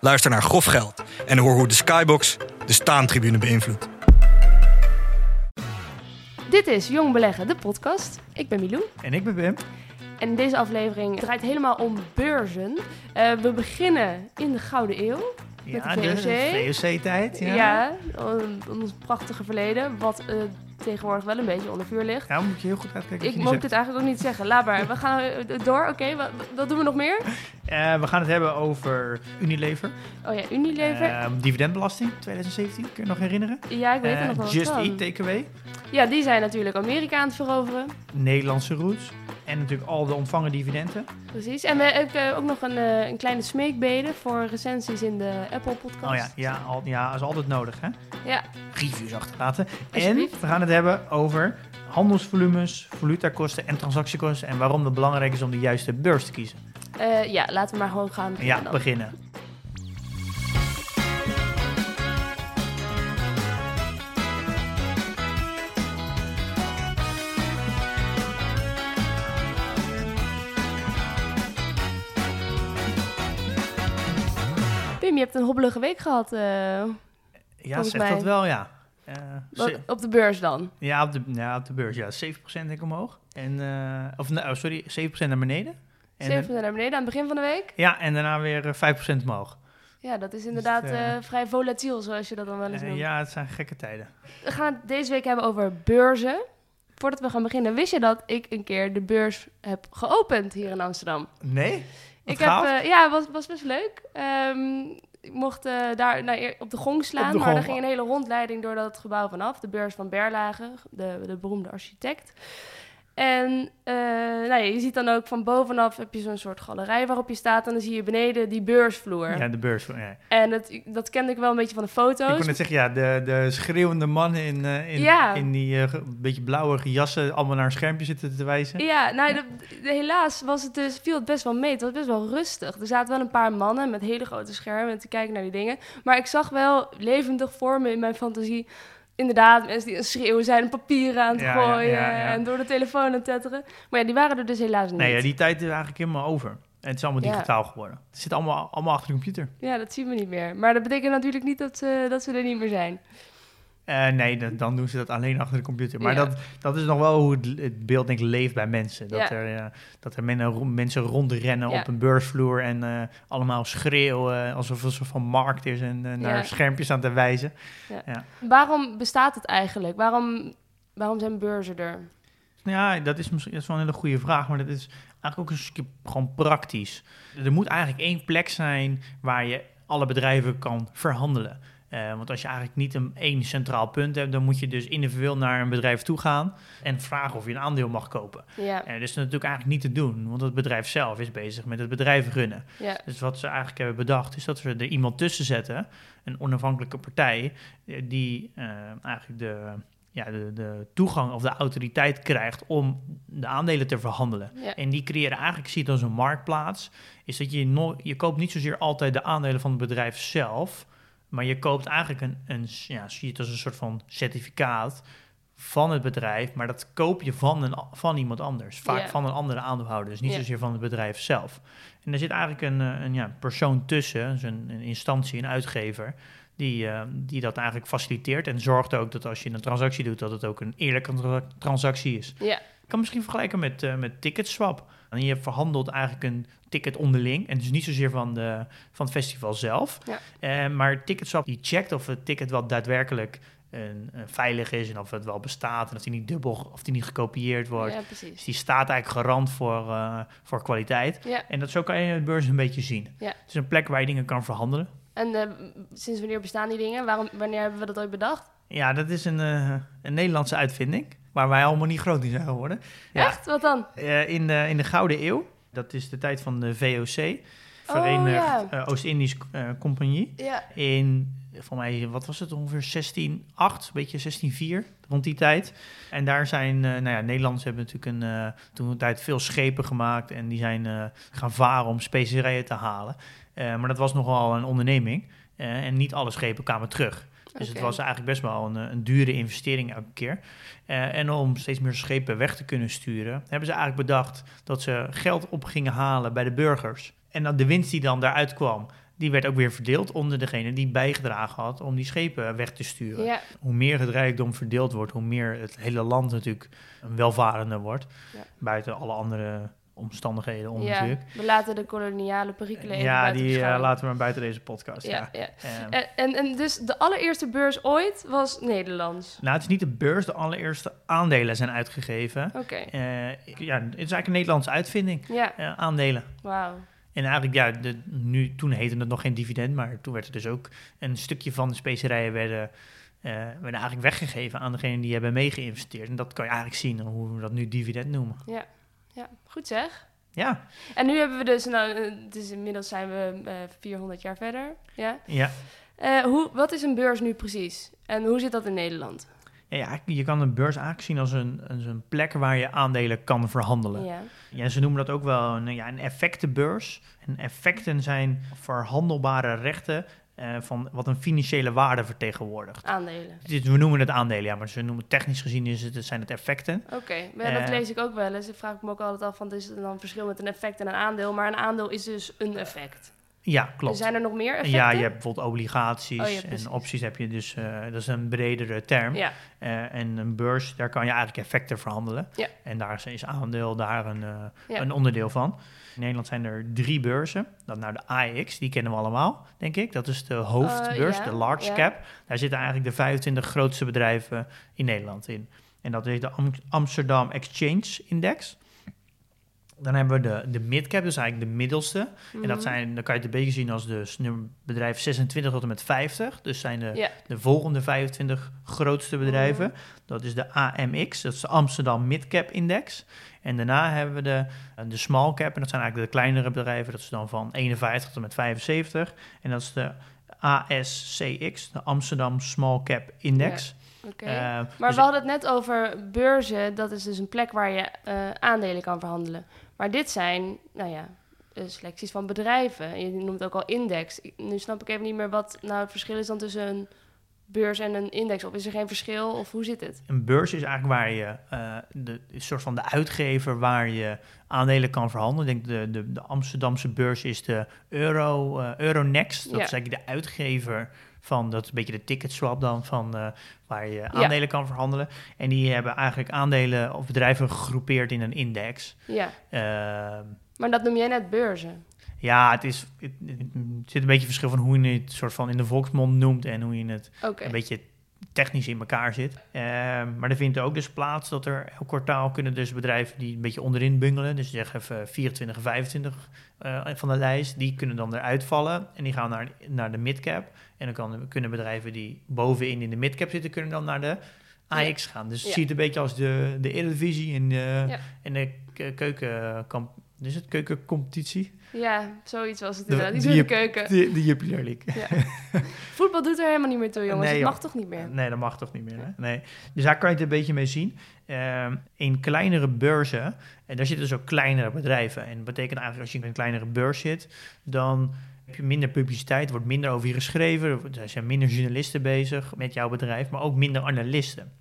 Luister naar Grof Geld en hoor hoe de Skybox de staantribune beïnvloedt. Dit is Jong Beleggen, de podcast. Ik ben Milou. En ik ben Wim. En deze aflevering draait helemaal om beurzen. Uh, we beginnen in de Gouden Eeuw. Met Ja, de VOC. VOC-tijd. Ja. Ja, ons prachtige verleden. Wat eh, tegenwoordig wel een beetje onder vuur ligt. Nou, moet je heel goed uitkijken Ik je mocht dit eigenlijk ook niet zeggen. Laat maar. We gaan eh, door. Oké, wat, wat doen we nog meer? Eh, we gaan het hebben over Unilever. Oh ja, Unilever. Ehm, dividendbelasting 2017, kun je nog herinneren? ja, ik weet Eh, nog wel wat Just. Eat Takeaway. Ja, die zijn natuurlijk Amerika aan het veroveren. Nederlandse roots. En natuurlijk al de ontvangen dividenden. Precies. En we hebben ook nog een, eh, een kleine smeekbede voor recensies in de Apple podcast. Oh ja, ja, al, ja, is altijd nodig hè. Ja, Reviews achterlaten. En we gaan het hebben over handelsvolumes, valutakosten en transactiekosten. En waarom het belangrijk is om de juiste beurs te kiezen. Eh, ja, laten we maar gewoon gaan beginnen Ja, dan. beginnen. Je hebt een hobbelige week gehad. eh, Ja, Volgens zeg mij. dat wel, ja. Eh, wat- op de beurs dan. Ja, op de, ja, op de beurs, ja. 7% denk ik omhoog. En, eh, of, oh, sorry, 7% naar beneden. En, 7 naar beneden aan het begin van de week. ja, en daarna weer eh, 5% omhoog. Ja, dat is inderdaad eh, eh, vrij volatiel, zoals je dat dan wel eens noemt. ja, het zijn gekke tijden. We gaan het deze week hebben over beurzen. Voordat we gaan beginnen, wist je dat ik een keer de beurs heb geopend hier in Amsterdam? Nee? ik heb, eh, ja, was, was best leuk. Ehm, mocht eh, daar nou, op de gong slaan, de maar er ging een hele rondleiding door dat gebouw vanaf. De beurs van Berlage, de, de beroemde architect. En eh, nou ja, je ziet dan ook van bovenaf heb je zo'n soort galerij waarop je staat. En dan zie je beneden die beursvloer. Ja, de beurs. Ja. En dat, dat kende ik wel een beetje van de foto's. Ik kon net zeggen, ja, de, de schreeuwende mannen in, eh, in, Ja. in die eh, beetje blauwe jassen allemaal naar een schermpje zitten te wijzen. Ja, nou, de- de- helaas was het dus, viel het best wel mee. Het was best wel rustig. Er zaten wel een paar mannen met hele grote schermen te kijken naar die dingen. Maar ik zag wel levendig vormen in mijn fantasie. Inderdaad, mensen die aan schreeuwen zijn, papieren aan het Ja, gooien ja, ja. en door de telefoon aan het tetteren. Maar ja, die waren er dus helaas niet. Nee, ja, die tijd is eigenlijk helemaal over. En het is allemaal digitaal geworden. Het zit allemaal, allemaal achter de computer. Ja, dat zien we niet meer. Maar dat betekent natuurlijk niet dat ze, dat ze er niet meer zijn. Eh, nee, dan, dan doen ze dat alleen achter de computer. Maar Ja. dat, dat is nog wel hoe het, het beeld denk ik leeft bij mensen. Dat Ja. er, eh, dat er men, mensen rondrennen Ja. op een beursvloer en eh, allemaal schreeuwen alsof het een soort van markt is en eh, naar schermpjes aan te wijzen. Waarom bestaat het eigenlijk? Waarom, waarom zijn beurzen er? Ja, dat is misschien dat is wel een hele goede vraag, maar dat is eigenlijk ook een stukje gewoon praktisch. Er moet eigenlijk één plek zijn waar je alle bedrijven kan verhandelen. Eh, want als je eigenlijk niet een één centraal punt hebt, dan moet je dus individueel naar een bedrijf toe gaan en vragen of je een aandeel mag kopen. Ja, Eh, dat is natuurlijk eigenlijk niet te doen, want het bedrijf zelf is bezig met het bedrijf runnen. ja, Dus wat ze eigenlijk hebben bedacht, is dat we er iemand tussen zetten, een onafhankelijke partij, eh, die eigenlijk de, ja, de, de toegang of de autoriteit krijgt om de aandelen te verhandelen. ja. En die creëren eigenlijk, zie je het als een marktplaats, is dat je, no je koopt niet zozeer altijd de aandelen van het bedrijf zelf, maar je koopt eigenlijk een, een ja, zie je het als een soort van certificaat van het bedrijf, maar dat koop je van, een, van iemand anders. Vaak van een andere aandeelhouder, dus niet zozeer van het bedrijf zelf. En er zit eigenlijk een, eh, een ja, persoon tussen, dus een, een instantie, een uitgever, die, eh, die dat eigenlijk faciliteert en zorgt ook dat als je een transactie doet, dat het ook een eerlijke tra- transactie is. ja. Ik kan misschien vergelijken met, eh met Ticketswap. En je verhandelt eigenlijk een ticket onderling. En dus niet zozeer van, de, van het festival zelf. Ja. Eh, maar Ticketswap die checkt of het ticket wel daadwerkelijk een, een veilig is. En of het wel bestaat. En of die niet dubbel of die niet gekopieerd wordt. ja Dus die staat eigenlijk garant voor, eh, voor kwaliteit. Ja. En dat zo kan je de beurs een beetje zien. Ja. Het is een plek waar je dingen kan verhandelen. En eh, sinds wanneer bestaan die dingen? Waarom, wanneer hebben we dat ooit bedacht? Ja, dat is een, eh, een Nederlandse uitvinding. Waar wij allemaal niet groot in zijn geworden. Ja. Echt? Wat dan? Eh, in, de, in de Gouden Eeuw, dat is de tijd van de VOC. Verenigd ja. eh, Oost-Indisch Compagnie. Ja. In, voor mij, wat was het, ongeveer 1608, een beetje 1604, rond die tijd. En daar zijn, eh, nou ja, Nederlanders hebben natuurlijk een, toen een tijd veel schepen gemaakt. En die zijn gaan varen om specerijen te halen. Maar dat was nogal een onderneming. En niet alle schepen kwamen terug. Dus het was eigenlijk best wel een, eh, een dure investering elke keer. Eh, en om steeds meer schepen weg te kunnen sturen, hebben ze eigenlijk bedacht dat ze geld op gingen halen bij de burgers. En dat de winst die dan daaruit kwam, die werd ook weer verdeeld onder degene die bijgedragen had om die schepen weg te sturen. Ja. Hoe meer het rijkdom verdeeld wordt, hoe meer het hele land natuurlijk een welvarender wordt. Ja. Buiten alle andere omstandigheden om ja. natuurlijk. We laten de koloniale perikelen even Ja, die eh, laten we maar buiten deze podcast. Ja. Ja, ja. Ehm, En, en, dus de allereerste beurs ooit was Nederlands. nou, het is niet de beurs, de allereerste aandelen zijn uitgegeven. Oké. Eh, ja, het is eigenlijk een Nederlandse uitvinding, Ja, aandelen. wauw. En eigenlijk, ja, de, nu, toen heette het nog geen dividend, maar toen werd er dus ook een stukje van de specerijen werden, eh, werden eigenlijk weggegeven aan degene die hebben meegeïnvesteerd. En dat kan je eigenlijk zien hoe we dat nu dividend noemen. Ja. Ja, goed zeg. Ja, En nu hebben we dus, nou, eh, dus inmiddels zijn we eh 400 jaar verder. Ja. ja. Eh, hoe, wat is een beurs nu precies? En hoe zit dat in Nederland? Ja, ja, je kan een beurs eigenlijk zien als een, als een plek waar je aandelen kan verhandelen. Ja. Ja, ze noemen dat ook wel een, ja, een effectenbeurs. En effecten zijn verhandelbare rechten eh, van wat een financiële waarde vertegenwoordigt. Aandelen. Dit- We noemen het aandelen, ja, maar ze noemen technisch gezien is het, zijn het effecten. Oké, ja, dat Eh. lees ik ook wel eens. Ik vraag me ook altijd af, van, is er dan verschil met een effect en een aandeel? Maar een aandeel is dus een effect. Ja, klopt. Zijn er nog meer effecten? Ja, je hebt bijvoorbeeld obligaties Oh ja, en opties heb je dus, eh, dat is een bredere term. Ja, Eh, en een beurs, daar kan je eigenlijk effecten verhandelen. Ja. En daar is- aandeel daar een, eh, een onderdeel van. In Nederland zijn er drie beurzen. Dan nou de AEX, die kennen we allemaal, denk ik. Dat is de hoofdbeurs, ja, de large cap. Daar zitten eigenlijk de 25 grootste bedrijven in Nederland in. En dat is de Am- Amsterdam Exchange Index. Dan hebben we de, de midcap, dus eigenlijk de middelste. En dat Mhm. zijn, dan kan je het een beetje zien als de s- nummer- bedrijf 26 tot en met 50. Dus zijn de, de volgende 25 grootste bedrijven. Mhm. Dat is de AMX, dat is de Amsterdam Midcap Index. En daarna hebben we de, de small cap, en dat zijn eigenlijk de kleinere bedrijven. Dat is dan van 51 tot en met 75. En dat is de ASCX, de Amsterdam Small Cap Index. Eh, Maar dus- we hadden het net over beurzen. Dat is dus een plek waar je eh, aandelen kan verhandelen. Maar dit zijn, nou ja, eh, selecties van bedrijven. Je noemt ook al index. Nu snap ik even niet meer wat nou het verschil is dan tussen een beurs en een index. Of is er geen verschil? Of hoe zit het? Een beurs is eigenlijk waar je eh, de een soort van de uitgever waar je aandelen kan verhandelen. Ik denk de, de, de Amsterdamse beurs is de Euro, eh, Euronext. Dat Ja. is eigenlijk de uitgever van dat is een beetje de ticket swap dan van eh, waar je aandelen kan verhandelen. En die hebben eigenlijk aandelen of bedrijven gegroepeerd in een index. Ja, Ehm, maar dat noem jij net beurzen. ja, het, is, het, het zit een beetje verschil van hoe je het soort van in de volksmond noemt en hoe je het een beetje technisch in elkaar zit. Ehm, maar er vindt ook dus plaats dat er elk kwartaal kunnen dus bedrijven die een beetje onderin bungelen, dus zeg even 24 en 25 eh, van de lijst, die kunnen dan eruit vallen en die gaan naar, naar de midcap. En dan kan, kunnen bedrijven die bovenin in de midcap zitten, kunnen dan naar de AX gaan. Dus het Ja. ziet een beetje als de, de Eredivisie en de, Ja. en de ke- keukenkamp... Is het keukencompetitie? Ja, zoiets was het De- inderdaad. Die in de keuken. De, de Jupiler League. Voetbal doet er helemaal niet meer toe, jongens. Nee, het joh. mag toch niet meer? Nee, dat mag toch niet meer. Hè? Nee. Dus daar kan je het een beetje mee zien. Ehm, in kleinere beurzen, en daar zitten dus ook kleinere bedrijven. En dat betekent eigenlijk als je in een kleinere beurs zit, dan heb je minder publiciteit, wordt minder over je geschreven, er zijn minder journalisten bezig met jouw bedrijf, maar ook minder analisten.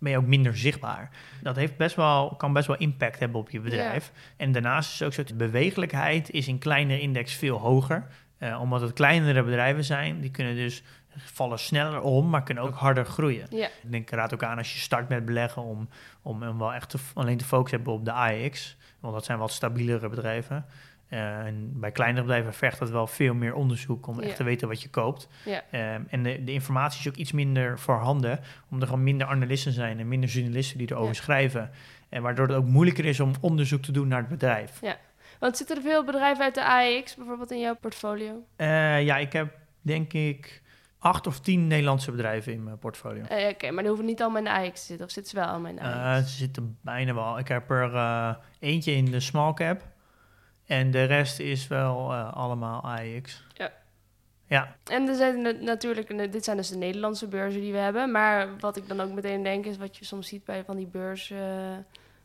Ben je ook minder zichtbaar. Dat heeft best wel, kan best wel impact hebben op je bedrijf. En daarnaast is ook zo, de bewegelijkheid is in kleinere index veel hoger. Eh, omdat het kleinere bedrijven zijn, die kunnen dus vallen sneller om, maar kunnen ook harder groeien. Ja, Ik denk, raad ook aan als je start met beleggen om, om, hem wel echt te, alleen te focussen hebben op de AEX. Want dat zijn wat stabielere bedrijven. Eh, en bij kleinere bedrijven vergt dat wel veel meer onderzoek om echt Ja. te weten wat je koopt. ja. Ehm, en de, de informatie is ook iets minder voorhanden, omdat er gewoon minder analisten zijn en minder journalisten die erover Ja. schrijven. En waardoor het ook moeilijker is om onderzoek te doen naar het bedrijf. Want zitten er veel bedrijven uit de AEX bijvoorbeeld in jouw portfolio? Eh, ja, ik heb denk ik acht of tien Nederlandse bedrijven in mijn portfolio. Eh, Oké, maar die hoeven niet allemaal in de AEX te zitten. Of zitten ze wel allemaal in de AEX? ze zitten bijna wel. Ik heb er eentje in de small cap. En de rest is wel eh, allemaal AEX. Ja. Ja, En er zijn na- natuurlijk, dit zijn dus de Nederlandse beurzen die we hebben. Maar wat ik dan ook meteen denk is wat je soms ziet bij van die beurs eh,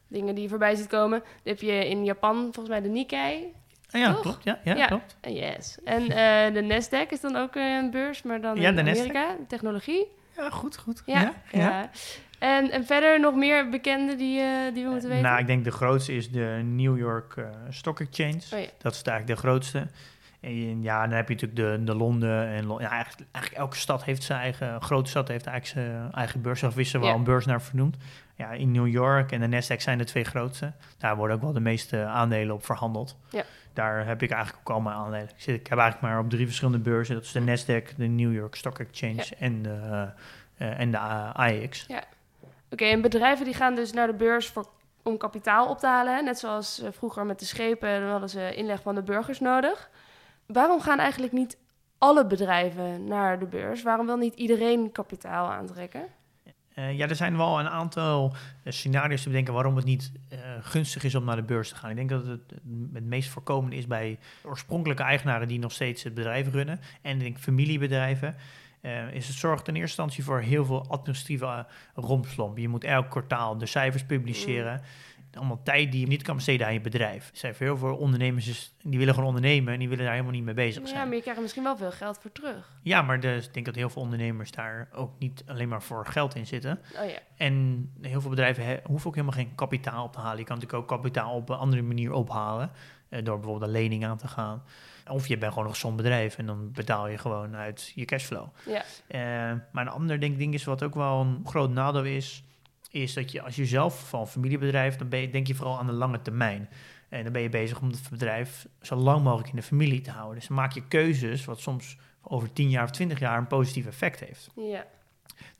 dingen die je voorbij ziet komen. Dan heb je in Japan volgens mij de Nikkei. Ah, ja Toch? klopt. Ja, ja, Ja. klopt. Eh, Yes. En eh, de Nasdaq is dan ook een beurs, maar dan Ja, in de Nasdaq. Amerika, technologie. Ja, goed, goed. Ja. ja. ja. En, en verder nog meer bekende die, eh, die we moeten weten? Nou, ik denk de grootste is de New York eh, Stock Exchange. Oh ja. Dat is eigenlijk de grootste. En ja, dan heb je natuurlijk de, de Londen. En ja, eigenlijk, eigenlijk elke stad heeft zijn eigen, grote stad heeft eigenlijk zijn eigen beurs. Of is er wel Ja. een beurs naar vernoemd. Ja, in New York en de Nasdaq zijn de twee grootste. Daar worden ook wel de meeste aandelen op verhandeld. Ja. Daar heb ik eigenlijk ook al mijn aandelen. Ik, zit, ik heb eigenlijk maar op drie verschillende beurzen. Dat is de Nasdaq, de New York Stock Exchange Ja. en de, eh, en de A- AEX. Oké, en bedrijven die gaan dus naar de beurs voor, om kapitaal op te halen. Net zoals eh, vroeger met de schepen, dan hadden ze inleg van de burgers nodig. Waarom gaan eigenlijk niet alle bedrijven naar de beurs? Waarom wil niet iedereen kapitaal aantrekken? Eh, ja, er zijn wel een aantal eh, scenario's te bedenken waarom het niet gunstig is om naar de beurs te gaan. Ik denk dat het het meest voorkomende is bij oorspronkelijke eigenaren die nog steeds het bedrijf runnen. En ik denk familiebedrijven. Eh, is het zorgt in eerste instantie voor heel veel administratieve uh, rompslomp. Je moet elk kwartaal de cijfers publiceren. Allemaal tijd die je niet kan besteden aan je bedrijf. Er zijn heel veel ondernemers die willen gewoon ondernemen en die willen daar helemaal niet mee bezig zijn. Ja, maar je krijgt er misschien wel veel geld voor terug. Ja, maar dus, ik denk dat heel veel ondernemers daar ook niet alleen maar voor geld in zitten. Oh ja, En heel veel bedrijven he- hoeven ook helemaal geen kapitaal op te halen. Je kan natuurlijk ook kapitaal op een andere manier ophalen. eh, door bijvoorbeeld een lening aan te gaan. Of je bent gewoon een gezond bedrijf en dan betaal je gewoon uit je cashflow. ja. Eh, maar een ander denk, ding is wat ook wel een groot nadeel is, is dat je als je zelf van familiebedrijf, dan ben je, denk je vooral aan de lange termijn. En dan ben je bezig om het bedrijf zo lang mogelijk in de familie te houden. Dus dan maak je keuzes wat soms over 10 jaar of 20 jaar een positief effect heeft. ja.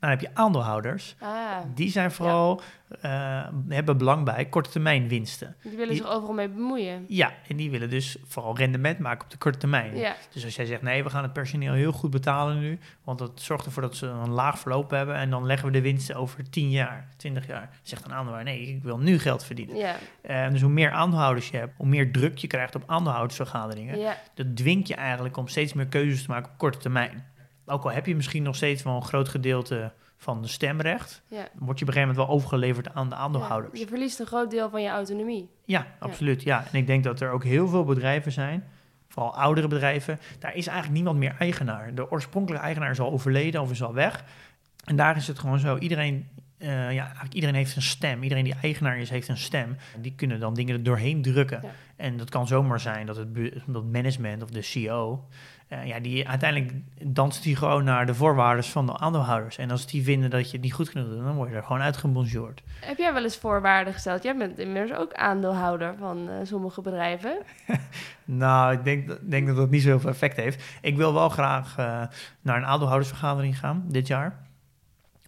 Dan heb je aandeelhouders. Ah, Die zijn vooral, eh, hebben belang bij korte termijn winsten. die willen Die- zich overal mee bemoeien. Ja, en die willen dus vooral rendement maken op de korte termijn. Ja, Dus als jij zegt, nee, we gaan het personeel heel goed betalen nu, want dat zorgt ervoor dat ze een laag verloop hebben en dan leggen we de winsten over 10 jaar, 20 jaar. Zegt een aandeelhouder, nee, ik wil nu geld verdienen. ja, Eh, dus hoe meer aandeelhouders je hebt, hoe meer druk je krijgt op aandeelhoudersvergaderingen, ja. dat dwingt je eigenlijk om steeds meer keuzes te maken op korte termijn. Ook al heb je misschien nog steeds wel een groot gedeelte van de stemrecht, ja. word je op een gegeven moment wel overgeleverd aan de aandeelhouders. Ja, Je verliest een groot deel van je autonomie. Ja, absoluut. Ja. En ik denk dat er ook heel veel bedrijven zijn, vooral oudere bedrijven, daar is eigenlijk niemand meer eigenaar. De oorspronkelijke eigenaar is al overleden of is al weg. En daar is het gewoon zo, iedereen, eh, ja, eigenlijk iedereen heeft een stem. Iedereen die eigenaar is, heeft een stem. Die kunnen dan dingen er doorheen drukken. Ja. En dat kan zomaar zijn dat het dat management of de CEO, eh, ja, die uiteindelijk danst die gewoon naar de voorwaarden van de aandeelhouders. En als die vinden dat je het niet goed genoeg doet, dan word je er gewoon uitgebonjourd. Heb jij wel eens voorwaarden gesteld? Jij bent inmiddels ook aandeelhouder van eh, sommige bedrijven. Nou, ik denk, dat- denk dat dat niet zoveel effect heeft. Ik wil wel graag eh, naar een aandeelhoudersvergadering gaan dit jaar.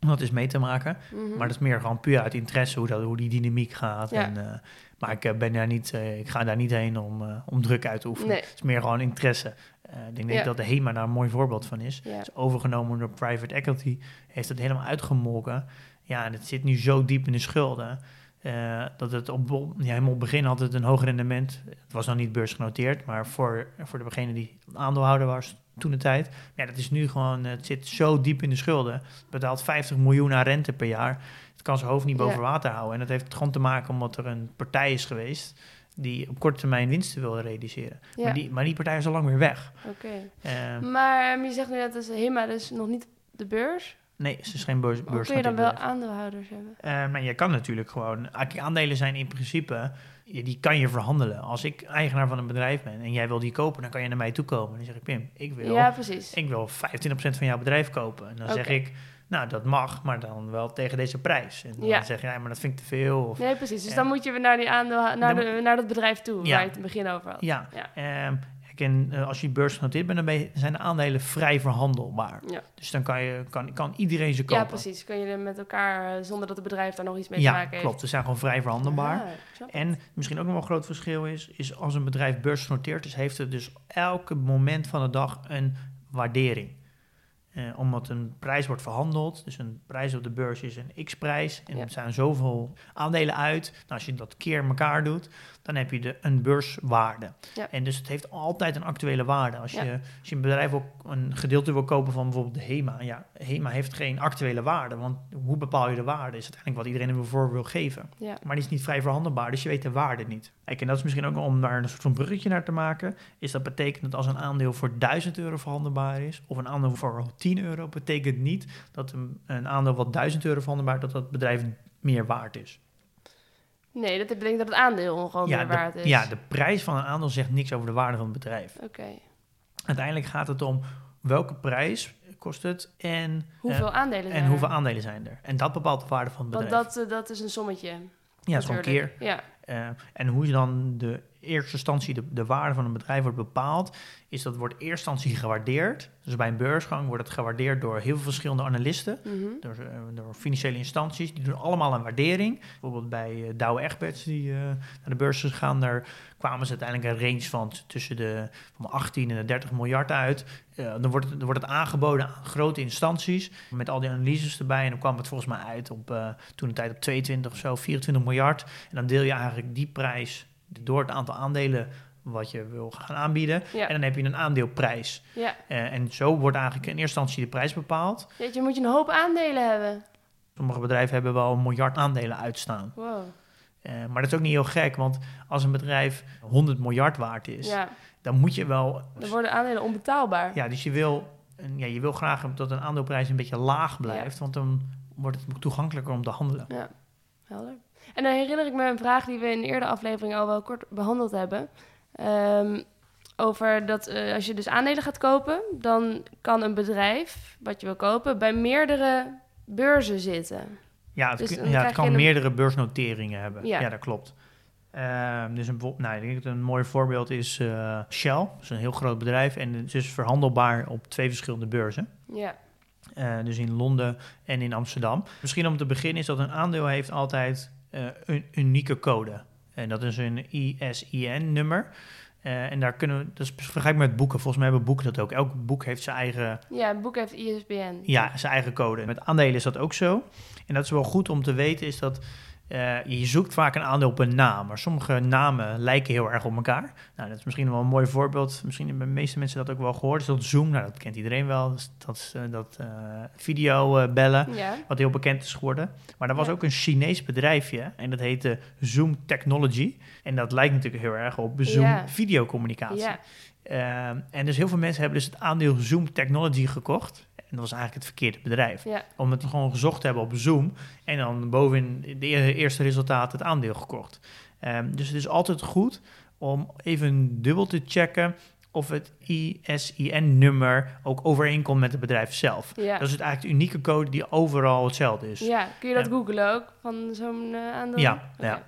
Om dat eens mee te maken. Mhm. Maar dat is meer gewoon puur uit interesse hoe, dat, hoe die dynamiek gaat. Ja. En, maar ik, ben daar niet, ik ga daar niet heen om, om druk uit te oefenen. Nee. Het is meer gewoon interesse. Eh, ik denk Ja. dat de HEMA daar een mooi voorbeeld van is. Ja. Is overgenomen door private equity. Heeft het helemaal uitgemolken. Ja, en het zit nu zo diep in de schulden. eh, dat het op, ja, helemaal op het begin had het een hoog rendement. Het was nog niet beursgenoteerd, maar voor, voor degene die aandeelhouder was toen de tijd. Ja, dat is nu gewoon, het zit zo diep in de schulden. Het betaalt 50 miljoen aan rente per jaar. Het kan zijn hoofd niet boven Ja. water houden. En dat heeft gewoon te maken omdat er een partij is geweest die op korte termijn winsten wil realiseren. Ja, Maar, die, maar die partij is al lang weer weg. oké. Eh, Maar ehm, je zegt nu dat HEMA dus nog niet de beurs. nee, ze is geen beurs. Hoe kun je dan wel aandeelhouders hebben? Eh, maar je kan natuurlijk gewoon... Aandelen zijn in principe... Die kan je verhandelen. Als ik eigenaar van een bedrijf ben en jij wil die kopen... dan kan je naar mij toe komen. Dan zeg ik, Pim, ik wil, Ja, precies. ik wil 25% van jouw bedrijf kopen. En dan zeg ik, nou, dat mag, maar dan wel tegen deze prijs. En dan Ja. zeg je, ja, maar dat vind ik te veel. Of, Nee, precies. Dus Ja. dan moet je weer naar, die aandeel, naar, de, naar dat bedrijf toe, Ja. waar je het in het begin over had. ja, Ja. Ehm, en eh, als je beursgenoteerd bent, dan zijn de aandelen vrij verhandelbaar. Ja. Dus dan kan, je, kan, kan iedereen ze kopen. Ja, precies. Kun je er met elkaar, eh, zonder dat het bedrijf daar nog iets mee Ja, te maken heeft. klopt. Ze zijn gewoon vrij verhandelbaar. En misschien ook nog wel een groot verschil is, is als een bedrijf beursgenoteerd is, heeft het dus elke moment van de dag een waardering. Eh, omdat een prijs wordt verhandeld. Dus een prijs op de beurs is een x-prijs. En Ja. er zijn zoveel aandelen uit. Nou, als je dat keer elkaar doet, dan heb je de, een beurswaarde. Ja. En dus het heeft altijd een actuele waarde. Als, Ja. je, als je een bedrijf ook een gedeelte wil kopen van bijvoorbeeld de HEMA. Ja, HEMA heeft geen actuele waarde. Want hoe bepaal je de waarde? Is uiteindelijk wat iedereen ervoor wil geven. Ja. Maar die is niet vrij verhandelbaar, dus je weet de waarde niet. Kijk, en dat is misschien ook om daar een soort van bruggetje naar te maken. Is dat betekent dat als een aandeel voor 1000 euro verhandelbaar is, of een aandeel voor 10 euro, betekent niet dat een, een aandeel wat 1000 euro verhandelbaar, dat dat bedrijf meer waard is. Nee, dat betekent dat het aandeel gewoon ja, meer de, waard is. ja, de prijs van een aandeel zegt niks over de waarde van het bedrijf. Oké. Uiteindelijk gaat het om welke prijs kost het en, Hoeveel eh, aandelen zijn en er? hoeveel aandelen zijn er. En dat bepaalt de waarde van het Want bedrijf. dat, eh, dat is een sommetje. ja, gewoon keer. Ja. Eh, en hoe je dan de eerste instantie de, de waarde van een bedrijf wordt bepaald, is dat wordt eerst instantie gewaardeerd. Dus bij een beursgang wordt het gewaardeerd door heel veel verschillende analisten, Mhm. door, eh, door financiële instanties. Die doen allemaal een waardering. Bijvoorbeeld bij eh, Dow Egberts, die eh, naar de beurs is gegaan, daar kwamen ze uiteindelijk een range van tussen de van 18 en de 30 miljard uit. Dan, wordt het, dan wordt het aangeboden aan grote instanties met al die analyses erbij. En dan kwam het volgens mij uit op toen de tijd op 22 of zo, 24 miljard. En dan deel je eigenlijk die prijs door het aantal aandelen wat je wil gaan aanbieden. Ja. En dan heb je een aandeelprijs. ja. Eh, en zo wordt eigenlijk in eerste instantie de prijs bepaald. Weet je, moet je een hoop aandelen hebben. Sommige bedrijven hebben wel een miljard aandelen uitstaan. Wow. Eh, maar dat is ook niet heel gek, want als een bedrijf 100 miljard waard is, Ja, dan moet je wel. dan worden aandelen onbetaalbaar. Ja, dus je wil, een- ja, je wil graag dat een aandeelprijs een beetje laag blijft, want dan wordt het toegankelijker om te handelen. Ja, helder. En dan herinner ik me een vraag die we in een eerdere aflevering al wel kort behandeld hebben. Ehm, over dat eh, als je dus aandelen gaat kopen, dan kan een bedrijf wat je wil kopen bij meerdere beurzen zitten. Ja, het, Dus kun- ja, het kan een- meerdere beursnoteringen hebben. Ja. Ja, dat klopt. Ehm, dus een, nou, ik denk dat een mooi voorbeeld is eh, Shell. Dat is een heel groot bedrijf en het is verhandelbaar op twee verschillende beurzen. Ja, Eh, dus in Londen en in Amsterdam. Misschien om te beginnen is dat een aandeel heeft altijd een unieke code. En dat is een ISIN-nummer. Eh, en daar kunnen we, dat is vergelijk met boeken. Volgens mij hebben boeken dat ook. Elk boek heeft zijn eigen, ja het boek heeft ISBN. ja, zijn eigen code. Met aandelen is dat ook zo. En dat is wel goed om te weten, is dat eh, je zoekt vaak een aandeel op een naam. Maar sommige namen lijken heel erg op elkaar. Nou, dat is misschien wel een mooi voorbeeld. Misschien hebben de meeste mensen dat ook wel gehoord. Is dat Zoom, nou, dat kent iedereen wel. Dat, is- dat, is, eh, dat eh, video bellen Ja, wat heel bekend is geworden. Maar er was Ja. ook een Chinees bedrijfje en dat heette Zoom Technology. En dat lijkt natuurlijk heel erg op Zoom Ja. videocommunicatie. Ehm, en dus heel veel mensen hebben dus het aandeel Zoom Technology gekocht. En dat was eigenlijk het verkeerde bedrijf. ja, Omdat we gewoon gezocht hebben op Zoom en dan bovenin de e- eerste resultaat het aandeel gekocht. Ehm, dus het is altijd goed om even dubbel te checken of het ISIN-nummer ook overeenkomt met het bedrijf zelf. ja. Dat is het eigenlijk de unieke code die overal hetzelfde is. ja. Kun je dat Ja. googlen ook, van zo'n eh, aandeel? Ja, ja.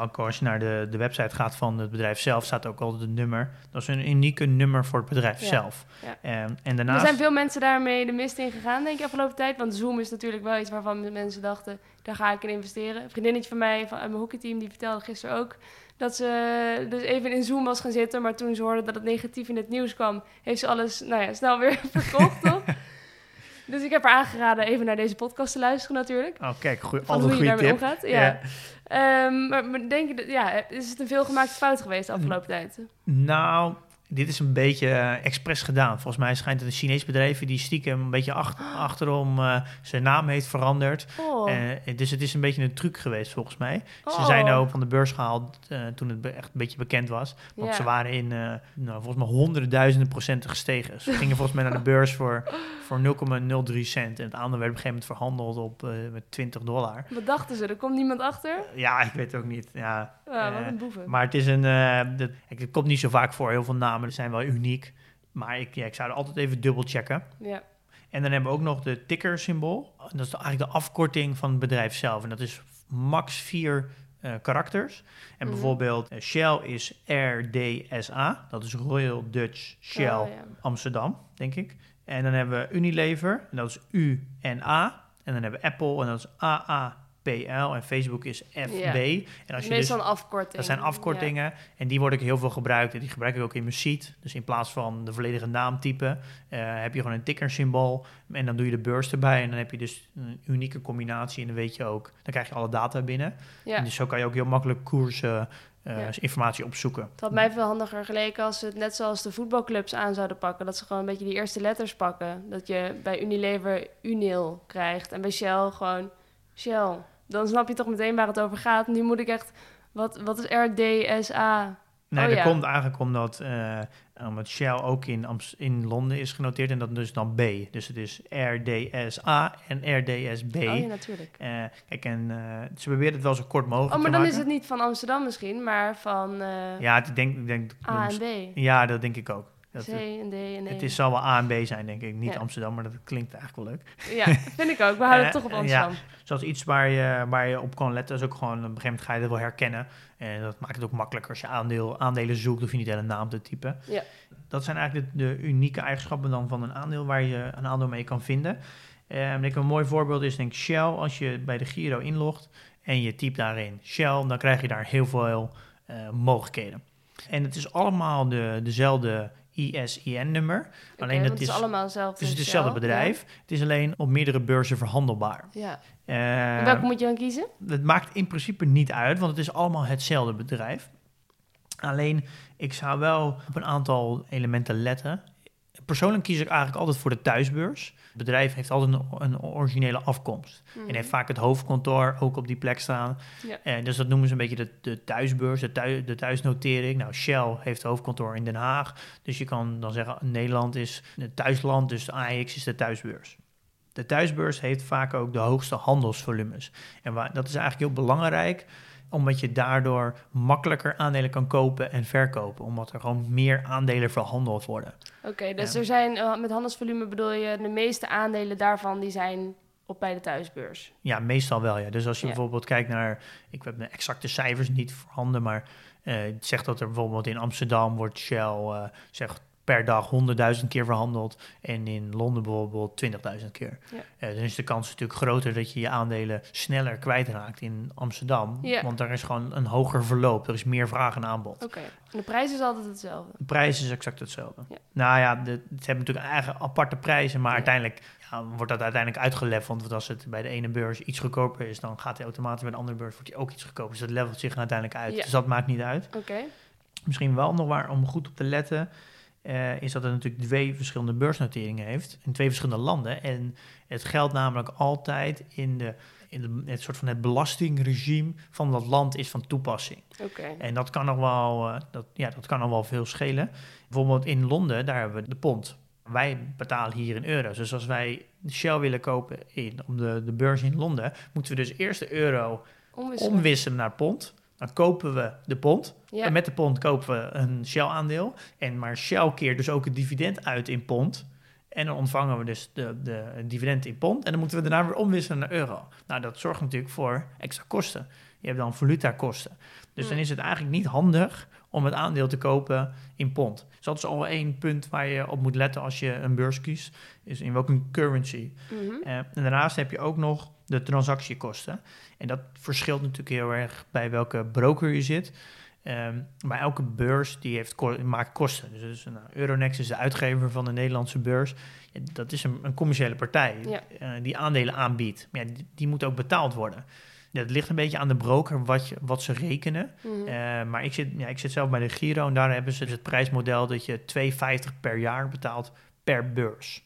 Ook als je naar de, de website gaat van het bedrijf zelf, staat ook altijd een nummer. Dat is een unieke nummer voor het bedrijf Ja, zelf. ja. Ehm, en Er daarnaast... zijn veel mensen daarmee de mist in gegaan, denk ik, afgelopen tijd. Want Zoom is natuurlijk wel iets waarvan mensen dachten, daar ga ik in investeren. Een vriendinnetje van mij, van uit mijn hockeyteam, die vertelde gisteren ook... dat ze dus even in Zoom was gaan zitten, maar toen ze hoorde dat het negatief in het nieuws kwam... heeft ze alles, nou ja, snel weer verkocht, toch? Dus ik heb haar aangeraden even naar deze podcast te luisteren natuurlijk. Oh, kijk, goeie, Van hoe je goede daarmee tip. omgaat. Ja. Ehm, maar, maar denk je, dat- ja, is het een veelgemaakte fout geweest de afgelopen tijd? Nou, dit is een beetje eh, expres gedaan. Volgens mij schijnt het een Chinees bedrijf die stiekem een beetje ach- achterom eh, zijn naam heeft veranderd. Oh, Eh, dus het is een beetje een truc geweest volgens mij. Ze Oh. zijn ook van de beurs gehaald eh, toen het echt een beetje bekend was. Want Ja. ze waren in, nou, volgens mij honderden duizenden procenten gestegen. Ze gingen volgens mij naar de beurs voor, voor 0,03 cent. En het aandeel werd op een gegeven moment verhandeld op met 20 dollar. wat dachten ze? Er komt niemand achter? Ja, ik weet het ook niet. Ja, Ja, wat een boeven. maar het is een. het komt niet zo vaak voor. Heel veel namen zijn wel uniek. Maar ik, ja, ik zou er altijd even dubbel checken. Ja. En dan hebben we ook nog de ticker-symbool. Dat is eigenlijk de afkorting van het bedrijf zelf. En dat is max vier eh, karakters. En Mhm. bijvoorbeeld eh, Shell is RDSA. Dat is Royal Dutch Shell Oh, ja. Amsterdam, denk ik. En dan hebben we Unilever. En dat is U en A. En dan hebben we Apple. En dat is AAP. FPL en Facebook is FB. Ja. En als je dus, Meestal een afkorting. dat zijn afkortingen en die worden ook heel veel gebruikt. En die gebruik ik ook in mijn sheet. Dus in plaats van de volledige naam typen, eh, heb je gewoon een ticker-symbool. En dan doe je de beurs erbij. En dan heb je dus een unieke combinatie. En dan weet je ook, dan krijg je alle data binnen. Ja. En dus zo kan je ook heel makkelijk koersen, eh, Ja. informatie opzoeken. Het had mij veel handiger geleken als ze het net zoals de voetbalclubs aan zouden pakken. Dat ze gewoon een beetje die eerste letters pakken. Dat je bij Unilever Unil krijgt en bij Shell gewoon Shell. Dan snap je toch meteen waar het over gaat. Nu moet ik echt... Wat, wat is RDSA? Nee, Oh, dat ja. komt eigenlijk omdat, omdat Shell ook in, in Londen is genoteerd en dat dus dan B. Dus het is RDSA en RDSB. Oh ja, natuurlijk. Eh, kijk, en eh, ze proberen het wel zo kort mogelijk Oh, maar dan maken. is het niet van Amsterdam misschien, maar van eh, Ja, ik denk, ik denk, A en B. Ja, dat denk ik ook. Dat, C en D en E. het is, zal wel A en B zijn, denk ik. Niet Ja. Amsterdam, maar dat klinkt eigenlijk wel leuk. Ja, vind ik ook. We houden het Eh, toch op eh, Amsterdam. Zoals iets waar je, waar je op kan letten, is ook gewoon, op een gegeven moment ga je dat wel herkennen. En dat maakt het ook makkelijker als je aandeel, aandelen zoekt, hoef je niet hele naam te typen. Ja. Dat zijn eigenlijk de, de unieke eigenschappen dan van een aandeel waar je een aandeel mee kan vinden. Ik denk een mooi voorbeeld is denk ik Shell. Als je bij de Giro inlogt en je typt daarin Shell, dan krijg je daar heel veel eh, mogelijkheden. En het is allemaal de, dezelfde ISIN-nummer. Alleen dat het is allemaal hetzelfde. het is hetzelfde Shell. bedrijf. Het is alleen op meerdere beurzen verhandelbaar. Ja. En welke moet je dan kiezen? het maakt in principe niet uit, want het is allemaal hetzelfde bedrijf. Alleen, ik zou wel op een aantal elementen letten. Persoonlijk kies ik eigenlijk altijd voor de thuisbeurs. Het bedrijf heeft altijd een, een originele afkomst. En heeft vaak het hoofdkantoor ook op die plek staan. Mhm. Ja. Eh, dus dat noemen ze een beetje de, de thuisbeurs, de, thui- de thuisnotering. Nou, Shell heeft hoofdkantoor in Den Haag. Dus je kan dan zeggen, Nederland is het thuisland, dus de AX is de thuisbeurs. De thuisbeurs heeft vaak ook de hoogste handelsvolumes. En waar, dat is eigenlijk heel belangrijk, omdat je daardoor makkelijker aandelen kan kopen en verkopen. Omdat er gewoon meer aandelen verhandeld worden. Oké, dus Ja. er zijn, eh, met handelsvolume bedoel je, de meeste aandelen daarvan die zijn op bij de thuisbeurs. Ja, meestal wel, ja. Dus als je Ja. bijvoorbeeld kijkt naar... Ik heb de exacte cijfers niet voorhanden, maar... het zegt dat er bijvoorbeeld in Amsterdam wordt Shell... eh zegt per dag 100.000 keer verhandeld. En in Londen bijvoorbeeld 20.000 keer. Ja. Eh, dan is de kans natuurlijk groter dat je je aandelen sneller kwijtraakt in Amsterdam. Ja. Want daar is gewoon een hoger verloop. Er is meer vraag en aanbod. Oké, en de prijs is altijd hetzelfde. De prijs is exact hetzelfde. Ja. Nou ja, de, ze hebben natuurlijk eigen aparte prijzen, maar uiteindelijk ja, wordt dat uiteindelijk uitgeleverd. Want als het bij de ene beurs iets goedkoper is, dan gaat hij automatisch bij de andere beurs wordt hij ook iets goedkoper. Dus dat levelt zich uiteindelijk uit. Ja. Dus dat maakt niet uit. Oké, Misschien wel nog waar om goed op te letten, eh, is dat het natuurlijk twee verschillende beursnoteringen heeft in twee verschillende landen. En het geldt namelijk altijd in, de, in de, het soort van het belastingregime van dat land is van toepassing. oké. En dat kan nog wel, eh, dat, ja, dat kan nog wel veel schelen. Bijvoorbeeld in Londen, daar hebben we de pond. Wij betalen hier in euro's. Dus als wij Shell willen kopen in, op de, de beurs in Londen, moeten we dus eerst de euro Omwisselen. omwisselen naar pond. Dan kopen we de pond. Ja. En met de pond kopen we een Shell-aandeel. En maar Shell keert dus ook het dividend uit in pond. En dan ontvangen we dus de, de dividend in pond. En dan moeten we daarna weer omwisselen naar euro. Nou, dat zorgt natuurlijk voor extra kosten. Je hebt dan valutakosten. Dus Hmm. dan is het eigenlijk niet handig om het aandeel te kopen in pond. Dus dat is al één punt waar je op moet letten als je een beurs kiest. Is in welke currency. Mhm. Eh, en daarnaast heb je ook nog de transactiekosten. En dat verschilt natuurlijk heel erg bij welke broker je zit. Ehm, maar elke beurs die heeft, ko- maakt kosten. Dus, dus, nou, Euronext is de uitgever van de Nederlandse beurs. Ja, dat is een, een commerciële partij Ja. eh, die aandelen aanbiedt. Maar ja, die, die moet ook betaald worden. Ja, het ligt een beetje aan de broker wat, je, wat ze rekenen. Mhm. Eh, maar ik zit, ja, ik zit zelf bij de Giro en daar hebben ze dus het prijsmodel dat je 2,50 per jaar betaalt per beurs.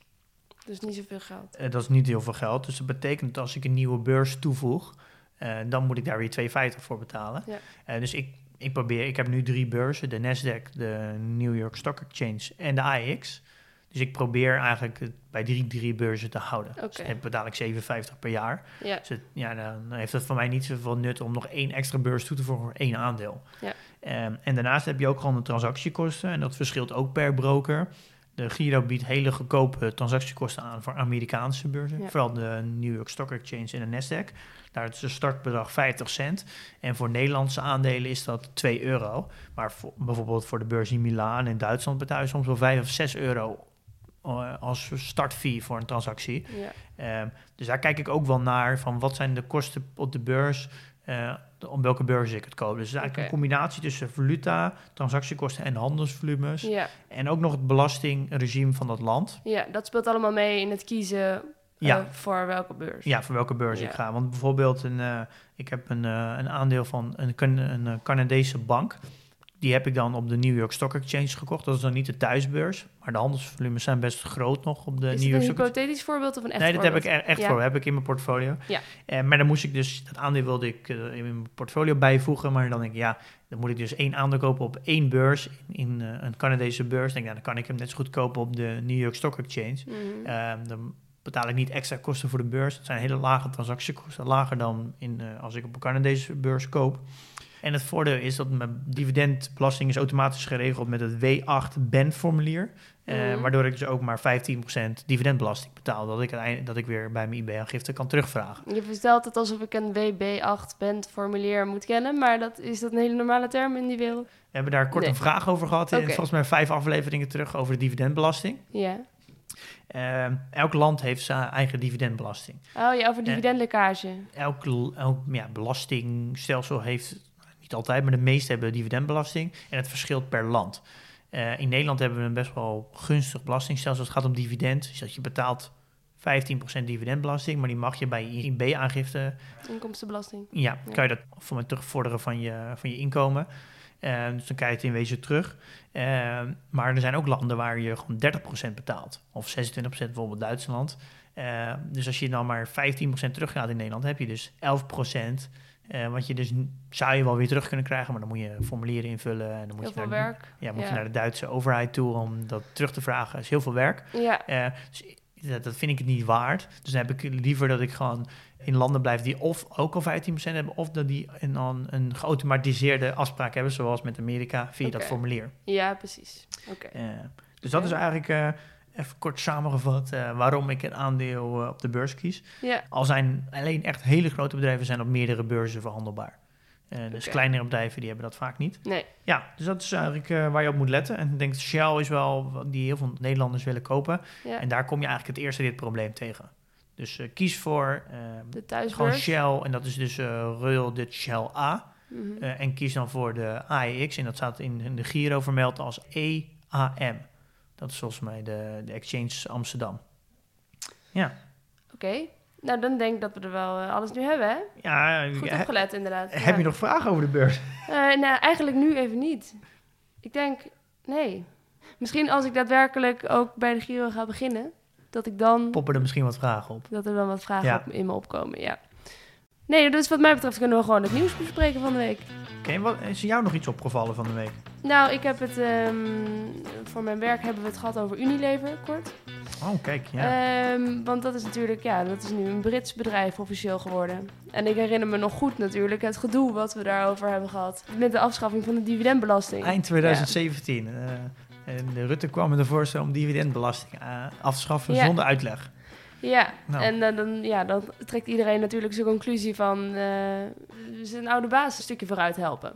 Dus niet zoveel geld. Eh, dat is niet heel veel geld. Dus dat betekent dat als ik een nieuwe beurs toevoeg, eh, dan moet ik daar weer 2,50 voor betalen. Ja. Dus ik, ik probeer, ik heb nu drie beurzen: de Nasdaq, de New York Stock Exchange en de AEX. Dus ik probeer eigenlijk het bij drie, drie beurzen te houden. Dus Oké. dan betaal ik 7,50 per jaar. Ja, Dus het- ja, dan heeft het voor mij niet zoveel nut om nog één extra beurs toe te voegen voor één aandeel. Ja. Ehm, en daarnaast heb je ook gewoon de transactiekosten. En dat verschilt ook per broker. De Giro biedt hele goedkope transactiekosten aan voor Amerikaanse beurzen. Ja. Vooral de New York Stock Exchange en de Nasdaq. Daar is de startbedrag 50 cent. En voor Nederlandse aandelen is dat 2 euro. Maar voor, bijvoorbeeld voor de beurs in Milaan in Duitsland betaal je soms wel 5 of 6 euro als startfee voor een transactie. Ja. Ehm, dus daar kijk ik ook wel naar van wat zijn de kosten op de beurs, eh, de- op welke beurs ik het koop. Dus het is eigenlijk een combinatie tussen valuta, transactiekosten en handelsvolumes. Ja. En ook nog het belastingregime van dat land. ja, dat speelt allemaal mee in het kiezen eh, Ja. voor welke beurs. Ja, voor welke beurs ik ga. Want bijvoorbeeld, een, eh, ik heb een, eh, een aandeel van een, een eh, Canadese bank. Die heb ik dan op de New York Stock Exchange gekocht. Dat is dan niet de thuisbeurs, maar de handelsvolumes zijn best groot nog op de Is New York een Stock Exchange. hypothetisch voorbeeld of een echt Nee, dat heb ik er echt Ja. voor. Heb ik in mijn portfolio. Ja. Eh, maar dan moest ik dus, dat aandeel wilde ik eh, in mijn portfolio bijvoegen. Maar dan denk ik, ja, dan moet ik dus één aandeel kopen op één beurs. In, eh, een Canadese beurs. Dan denk ik, nou, dan kan ik hem net zo goed kopen op de New York Stock Exchange. Mhm. Ehm, dan betaal ik niet extra kosten voor de beurs. Het zijn hele lage transactiekosten, lager dan in, als ik op een Canadese beurs koop. En het voordeel is dat mijn dividendbelasting is automatisch geregeld met het W8-BEN-formulier. eh, Mhm. Waardoor ik dus ook maar 15% dividendbelasting betaal. Dat ik, uiteindelijk- dat ik weer bij mijn IB-aangifte kan terugvragen. Je vertelt het alsof ik een WB8-band formulier moet kennen, maar dat, is dat een hele normale term in die wereld? We hebben daar kort Nee. een vraag over gehad. in Oké. Volgens mij vijf afleveringen terug over de dividendbelasting. Ja. Ehm, elk land heeft zijn eigen dividendbelasting. Oh ja, over Eh, dividendlekkage. elk, elk ja, belastingstelsel heeft, altijd, maar de meeste hebben dividendbelasting. En het verschilt per land. Eh, in Nederland hebben we een best wel gunstig belastingstelsel. als Het gaat om dividend. Dus dat je betaalt 15% dividendbelasting, maar die mag je bij je IB-aangifte, Inkomstenbelasting. ja, Ja. kan je dat voor mij terugvorderen van je, van je inkomen. Eh, dus dan krijg je het in wezen terug. Eh, maar er zijn ook landen waar je gewoon 30% betaalt. Of 26% bijvoorbeeld Duitsland. Dus als je dan maar 15% teruggaat in Nederland, heb je dus 11%. Eh wat je dus zou je wel weer terug kunnen krijgen, maar dan moet je formulieren invullen. En dan moet Heel je naar, werk. Ja, moet Ja. je naar de Duitse overheid toe om dat terug te vragen. Dat is heel veel werk. Ja, Eh, dus dat, dat vind ik het niet waard. Dus dan heb ik liever dat ik gewoon in landen blijf die of ook al 15% hebben, of dat die een, dan een geautomatiseerde afspraak hebben, zoals met Amerika, via dat formulier. ja precies. Oké. Eh, dus dat is eigenlijk even kort samengevat eh, waarom ik een aandeel eh, op de beurs kies. Ja, Al zijn alleen echt hele grote bedrijven zijn op meerdere beurzen verhandelbaar. Eh, dus kleinere bedrijven die hebben dat vaak niet. nee. Ja, dus dat is eigenlijk waar je op moet letten. En ik denk Shell is wel wat die heel veel Nederlanders willen kopen. Ja. En daar kom je eigenlijk het eerste dit probleem tegen. Dus kies voor eh, De gewoon thuisbeurs. Shell en dat is dus Royal Dutch Shell A. Mhm. En kies dan voor de AEX en dat staat in, in de Giro vermeld als EAM. Dat is volgens mij de, de Exchange Amsterdam. Ja, Oké. Nou, dan denk ik dat we er wel eh, alles nu hebben, hè? ja Goed he- opgelet, inderdaad. heb Ja. je nog vragen over de beurs? Eh, nou, eigenlijk nu even niet. Ik denk, nee. Misschien als ik daadwerkelijk ook bij de Giro ga beginnen, dat ik dan... Poppen er misschien wat vragen op. Dat er dan wat vragen Ja. op, in me opkomen, ja. Nee, dus wat mij betreft kunnen we gewoon het nieuws bespreken van de week. Oké, wat is jou nog iets opgevallen van de week? Nou, ik heb het... ehm, voor mijn werk hebben we het gehad over Unilever, kort. Oh, kijk, ja. Ehm, want dat is natuurlijk, ja, dat is nu een Brits bedrijf officieel geworden. En ik herinner me nog goed natuurlijk het gedoe wat we daarover hebben gehad. Met de afschaffing van de dividendbelasting. Eind 2017. eh, en de Rutte kwam met een voorstel om dividendbelasting eh, af te schaffen Ja. zonder uitleg. Ja, Nou. en eh, dan, ja, dan trekt iedereen natuurlijk zijn conclusie van... eh zijn oude baas een stukje vooruit helpen.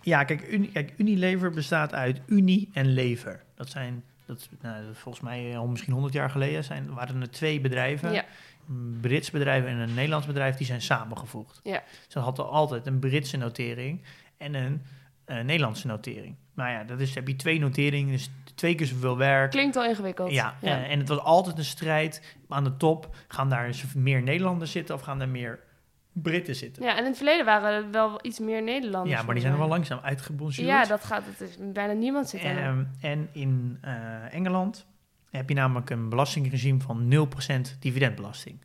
Ja, kijk, Uni- kijk, Unilever bestaat uit Unie en Lever. Dat zijn, dat, nou, volgens mij al misschien 100 jaar geleden, zijn, waren er twee bedrijven. Ja. Een Brits bedrijf en een Nederlands bedrijf, die zijn samengevoegd. Ja. Ze hadden altijd een Britse notering en een eh, Nederlandse notering. Maar ja, dat is, heb je twee noteringen, dus twee keer zoveel werk. Klinkt al ingewikkeld. Ja, eh, en het was altijd een strijd aan de top. Gaan daar meer Nederlanders zitten of gaan er meer Britten zitten? ja, en in het verleden waren er wel iets meer Nederlanders. Ja, maar die zijn er wel langzaam uitgebonjourd. Ja, dat gaat. Het is bijna niemand zit er. Ehm, en in eh, Engeland heb je namelijk een belastingregime van 0% dividendbelasting.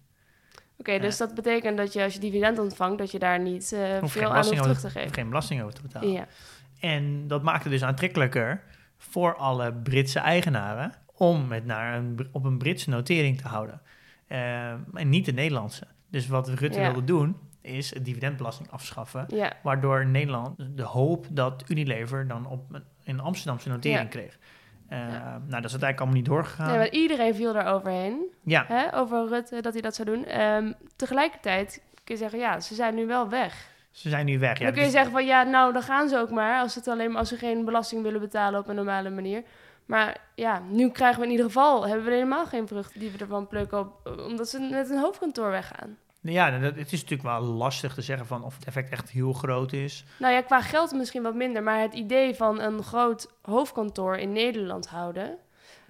Oké, dus dat betekent dat je als je dividend ontvangt, dat je daar niet eh, veel aan hoeft terug te geven. geen belasting over te betalen. Ja. En dat maakt het dus aantrekkelijker voor alle Britse eigenaren om het naar een, op een Britse notering te houden. Ehm, en niet de Nederlandse. Dus wat Rutte Ja. wilde doen, is het dividendbelasting afschaffen. ja, Waardoor Nederland de hoop dat Unilever dan op een, een Amsterdamse notering Ja. kreeg. Eh, Ja. Nou, dat is uiteindelijk allemaal niet doorgegaan. nee, maar iedereen viel daar overheen. ja, Hè, over Rutte, dat hij dat zou doen. Ehm, tegelijkertijd kun je zeggen, ja, ze zijn nu wel weg. Ze zijn nu weg. Ja, dan kun je dus- zeggen van, ja, nou, dan gaan ze ook maar. Als, het alleen maar, als ze geen belasting willen betalen op een normale manier. Maar ja, nu krijgen we in ieder geval, hebben we helemaal geen vruchten die we ervan plukken, op, omdat ze met een hoofdkantoor weggaan. Ja, nou, het is natuurlijk wel lastig te zeggen van of het effect echt heel groot is. Nou ja, qua geld misschien wat minder, maar het idee van een groot hoofdkantoor in Nederland houden,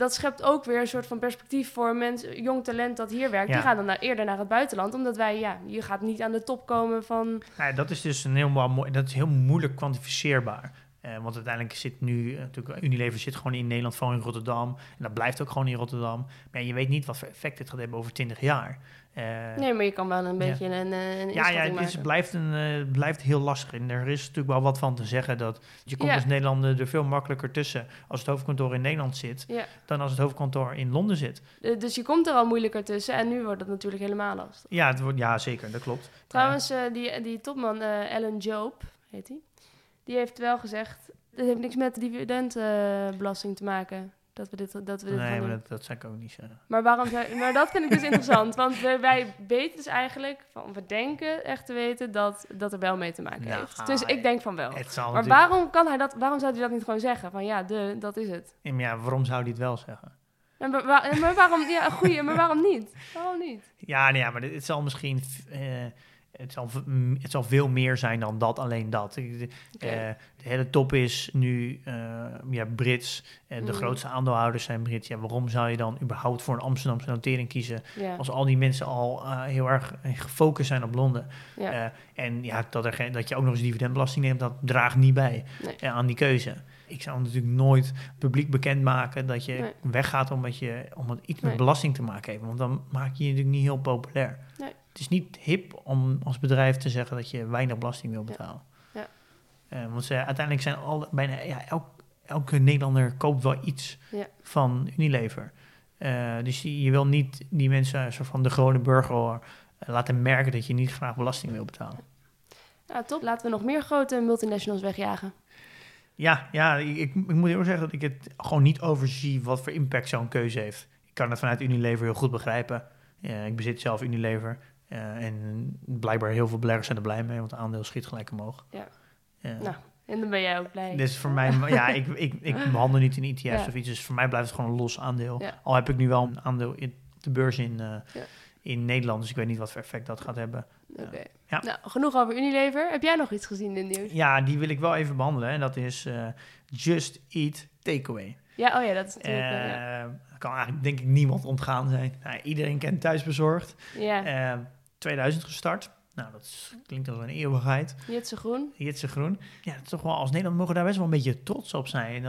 dat schept ook weer een soort van perspectief voor mensen, jong talent dat hier werkt. Ja. Die gaan dan naar, eerder naar het buitenland, omdat wij, ja, je gaat niet aan de top komen van... Nou, dat is dus een heel, mooi, dat is heel moeilijk kwantificeerbaar. Eh, want uiteindelijk zit nu, eh, natuurlijk, Unilever zit gewoon in Nederland, vooral in Rotterdam. En dat blijft ook gewoon in Rotterdam. Maar je weet niet wat voor effect dit gaat hebben over 20 jaar. Eh, Nee, maar je kan wel een Ja. beetje een, eh, een ja, ja, het is, blijft, een, eh, blijft heel lastig. En er is natuurlijk wel wat van te zeggen dat je komt Ja. als Nederlander er veel makkelijker tussen als het hoofdkantoor in Nederland zit, Ja. dan als het hoofdkantoor in Londen zit. Dus je komt er al moeilijker tussen en nu wordt het natuurlijk helemaal lastig. Ja, het wordt, ja zeker, dat klopt. Trouwens, die, die topman Alan Job, heet hij, die heeft wel gezegd... Het heeft niks met dividendbelasting te maken. Dat we dit, dat we dit nee, maar dat, dat zou ik ook niet zeggen. Maar, waarom zou, maar dat vind ik dus interessant. Want wij, wij weten dus eigenlijk, van, we denken echt te weten dat dat er wel mee te maken Nou, heeft. Dus ik denk van wel. Het zal Maar natuurlijk- waarom, kan hij dat, waarom zou hij dat niet gewoon zeggen? Van ja, de, dat is het. Ja, maar ja, waarom zou hij het wel zeggen? Maar waarom, ja, goeie, maar waarom niet? Waarom niet? Ja, nee, ja maar dit- het zal misschien... eh, het, zal, het zal veel meer zijn dan dat, alleen dat. Eh, de hele top is nu eh, ja, Brits. Eh, de Mm. grootste aandeelhouders zijn Brits. Ja, waarom zou je dan überhaupt voor een Amsterdamse notering kiezen... als al die mensen al heel erg gefocust zijn op Londen? en ja, dat, er dat je ook nog eens dividendbelasting neemt... dat draagt niet bij Nee. aan die keuze. Ik zou natuurlijk nooit publiek bekendmaken dat je Nee. weggaat omdat, je, omdat iets met belasting te maken heeft. Want dan maak je je natuurlijk niet heel populair. Nee. Het is niet hip om als bedrijf te zeggen dat je weinig belasting wil betalen. Ja. Eh, want ze, uiteindelijk zijn al, bijna ja, elk, elke Nederlander koopt wel iets Ja. van Unilever. Eh, dus je, je wil niet die mensen, soort van de gewone burger, eh, laten merken dat je niet graag belasting wil betalen. Ja, top. Laten we nog meer grote multinationals wegjagen. Ja, ja ik, ik, ik moet heel zeggen dat ik het gewoon niet overzie wat voor impact zo'n keuze heeft. Ik kan het vanuit Unilever heel goed begrijpen. Ik bezit zelf Unilever. Eh, en blijkbaar heel veel beleggers zijn er blij mee, want het aandeel schiet gelijk omhoog. Ja. Nou, En dan ben jij ook blij. Dus voor mij, ja, ik, ik, ik behandel niet in ETF's Ja. of iets. Dus voor mij blijft het gewoon een los aandeel. Ja. Al heb ik nu wel een aandeel in de beurs in, eh, Ja. in Nederland. Dus ik weet niet wat voor effect dat gaat hebben. Oké. Nou, genoeg over Unilever. Heb jij nog iets gezien in het nieuws? Ja, die wil ik wel even behandelen. En dat is eh, Just Eat Takeaway. Ja, oh ja, dat is natuurlijk... kan eigenlijk denk ik niemand ontgaan zijn. Nou, iedereen kent thuisbezorgd. ja, 2000 gestart. Nou, dat is- klinkt als een eeuwigheid. Jitse Groen. Jitse Groen. Ja, dat toch wel, als Nederland mogen we daar best wel een beetje trots op zijn. En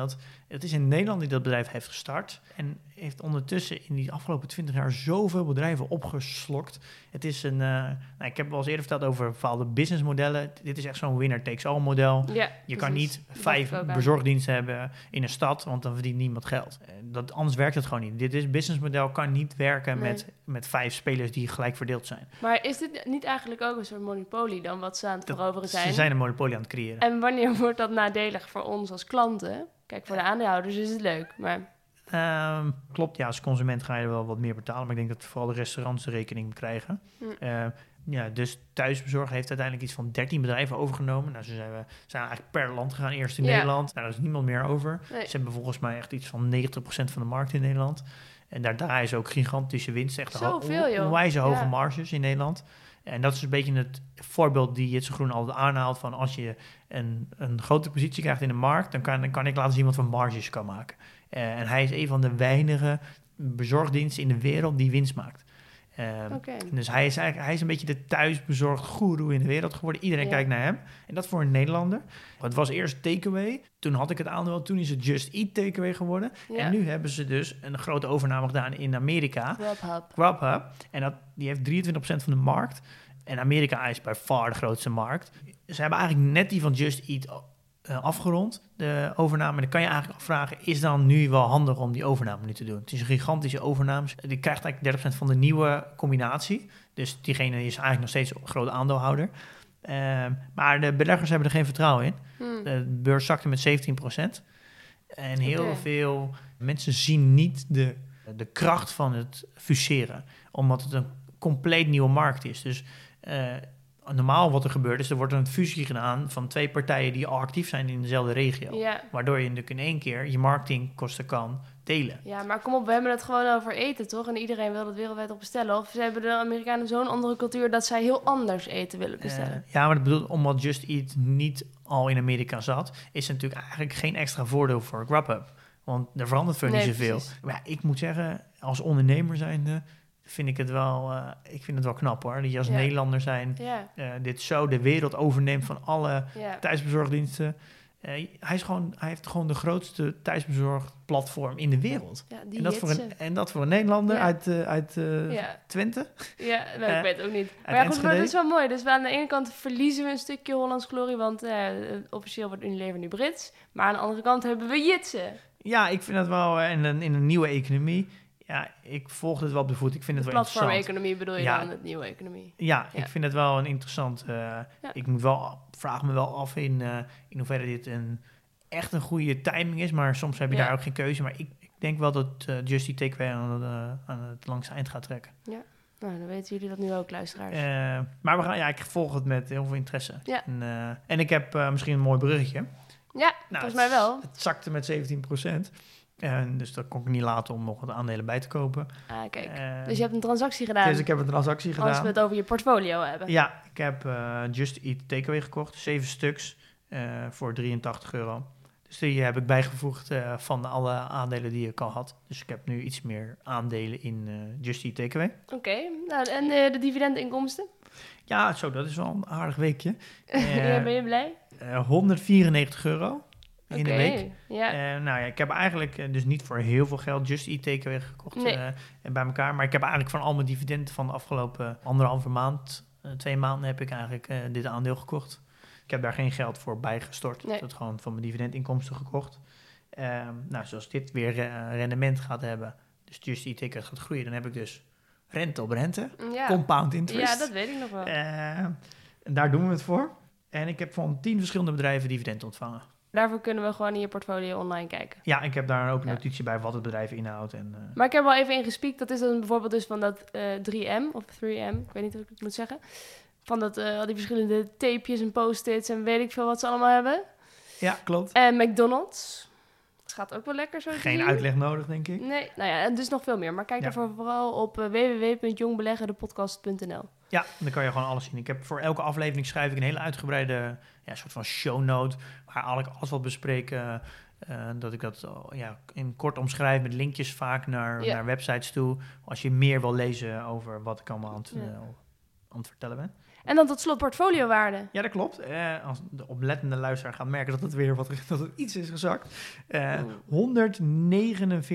dat, het is in Nederland die dat bedrijf heeft gestart. En heeft ondertussen in die afgelopen 20 jaar zoveel bedrijven opgeslokt. Het is een, eh, nou, ik heb wel eens eerder verteld over bepaalde businessmodellen. Dit is echt zo'n winner-takes-all model. Ja, Je kan niet vijf bezorgdiensten hebben in een stad, want dan verdient niemand geld. Eh, Dat, anders werkt het gewoon niet. Dit is businessmodel kan niet werken Nee. met, met vijf spelers die gelijk verdeeld zijn. Maar is dit niet eigenlijk ook een soort monopolie dan, wat ze aan het Dat- veroveren zijn? Ze zijn een monopolie aan het creëren. En wanneer wordt dat nadelig voor ons als klanten? Kijk, voor de aandeelhouders is het leuk, maar... Ehm, klopt, ja, als consument ga je wel wat meer betalen. Maar ik denk dat vooral de restaurants de rekening krijgen. Hm. Eh, ja, dus thuisbezorg heeft uiteindelijk iets van 13 bedrijven overgenomen. Nou, ze zijn, we zijn eigenlijk per land gegaan. Eerst in. Nederland. Nou, daar is niemand meer over. Nee. Ze hebben volgens mij echt iets van 90% van de markt in Nederland. En daar draaien ze ook gigantische winst. Echt Zoveel, joh. onwijze hoge Ja. marges in Nederland. En dat is een beetje het voorbeeld die Jitse Groen altijd aanhaalt. Van als je een, een grote positie krijgt in de markt, dan kan, dan kan ik laten zien wat voor marges kan maken. Eh, en hij is een van de weinige bezorgdiensten in de wereld die winst maakt. Ehm. Dus hij is eigenlijk hij is een beetje de thuisbezorgd goeroe in de wereld geworden. Iedereen kijkt naar hem. En dat voor een Nederlander. Het was eerst takeaway. Toen had ik het aandeel. Toen is het Just Eat takeaway geworden. En nu hebben ze dus een grote overname gedaan in Amerika. Grubhub. Grubhub. En dat, die heeft 23% van de markt. En Amerika is bij far de grootste markt. Ze hebben eigenlijk net die van Just Eat eh, afgerond, de overname. En dan kan je eigenlijk afvragen, is dan nu wel handig om die overname nu te doen? Het is een gigantische overname. Die krijgt eigenlijk 30% van de nieuwe combinatie. Dus diegene is eigenlijk nog steeds een grote aandeelhouder. Ehm, maar de beleggers hebben er geen vertrouwen in. Hm. De beurs zakte met 17%. En heel veel mensen zien niet de, de kracht van het fuseren. Omdat het een compleet nieuwe markt is. Dus eh, normaal wat er gebeurt is, er wordt een fusie gedaan van twee partijen die al actief zijn in dezelfde regio. Ja. Waardoor je natuurlijk in één keer je marketingkosten kan delen. ja, maar kom op, we hebben het gewoon over eten, toch? En iedereen wil het wereldwijd op bestellen. Of ze hebben de Amerikanen zo'n andere cultuur dat zij heel anders eten willen bestellen. Eh, ja, maar dat bedoelt, omdat Just Eat niet al in Amerika zat, is er natuurlijk eigenlijk geen extra voordeel voor Grubhub. Want er verandert veel Nee, niet zoveel. precies. Maar ja, ik moet zeggen, als ondernemer zijnde, vind ik het wel, eh, ik vind het wel knap hoor. Dat je als. Nederlander zijn, eh, dit zo de wereld overneemt van alle ja. thuisbezorgdiensten. Eh, hij, is gewoon, hij heeft gewoon de grootste thuisbezorgplatform in de wereld. ja En dat, voor een, en dat voor een Nederlander uit, uit. Twente. Ja, nou, ik weet het ook niet. Maar ja, goed, maar het is wel mooi. Dus we aan de ene kant verliezen we een stukje Hollands glorie, want officieel wordt Unilever nu Brits. Maar aan de andere kant hebben we Jitsen. Ja, ik vind dat wel in een, in een nieuwe economie. Ja, ik volg het wel op de voet. Ik vind De het wel interessant. platformeconomie bedoel je Ja. dan, het nieuwe economie. Ja, Ja. ik vind het wel een interessant. eh, Ik moet wel, vraag me wel af in, eh, in hoeverre dit een, echt een goede timing is. Maar soms heb je Ja. daar ook geen keuze. Maar ik, ik denk wel dat uh, Justy Takeaway aan, het, eh, aan het langste eind gaat trekken. Nou, dan weten jullie dat nu ook, luisteraars. Eh, maar we gaan, ja, ik volg het met heel veel interesse. Ja. En, eh, en ik heb eh, misschien een mooi bruggetje. ja, Nou, volgens mij wel. Het zakte met 17 En dus dat kon ik niet laten om nog wat aandelen bij te kopen. Ah, kijk. Eh, dus je hebt een transactie gedaan, dus ik heb een transactie als gedaan. we het over je portfolio hebben. Ja, ik heb eh, Just Eat Takeaway gekocht. Zeven stuks eh, voor 83 euro. Dus die heb ik bijgevoegd van alle aandelen die ik al had. Dus ik heb nu iets meer aandelen in Just Eat Takeaway. Oké, nou, en de dividendinkomsten? Ja, zo, dat is wel een aardig weekje. Ben je blij? eh, 194 euro in de week. Ja. Eh, nou ja, ik heb eigenlijk eh, dus niet voor heel veel geld Just Eat Takeaway gekocht Nee. eh, en bij elkaar. Maar ik heb eigenlijk van al mijn dividenden van de afgelopen anderhalve maand, twee maanden, heb ik eigenlijk dit aandeel gekocht. Ik heb daar geen geld voor bijgestort. Nee. Ik heb het gewoon van mijn dividendinkomsten gekocht. Ehm, nou, zoals dit weer rendement gaat hebben, dus Just Eat Takeaway gaat groeien, dan heb ik dus rente op rente, ja. compound interest. ja, dat weet ik nog wel. Eh, en daar doen we het voor. En ik heb van tien verschillende bedrijven dividend ontvangen. Daarvoor kunnen we gewoon in je portfolio online kijken. Ja, ik heb daar ook een Ja. notitie bij wat het bedrijf inhoudt. En, eh, Maar ik heb wel even ingespiekt. Dat is dan bijvoorbeeld dus van dat eh, 3M of 3M. Ik weet niet hoe ik het moet zeggen. Van dat, eh, al die verschillende tapejes en post-its en weet ik veel wat ze allemaal hebben. ja, klopt. En McDonald's. Dat gaat ook wel lekker zo Geen zien. uitleg nodig, denk ik. Nee, nou ja, en dus nog veel meer. Maar kijk Ja. daarvoor vooral op uh, www.jongbeleggendepodcast.nl. Ja, dan kan je gewoon alles zien. Ik heb voor elke aflevering schrijf ik een hele uitgebreide ja, soort van show note. Waar eigenlijk alles wat bespreken. Uh, dat ik dat ja, in kort omschrijf met linkjes vaak naar, Ja. naar websites toe. Als je meer wil lezen over wat ik allemaal aan het, uh, aan het vertellen ben. En dan tot slot portfoliowaarde. Ja, dat klopt. Eh, als de oplettende luisteraar gaat merken dat het weer wat, dat het iets is gezakt. Eh, Oeh.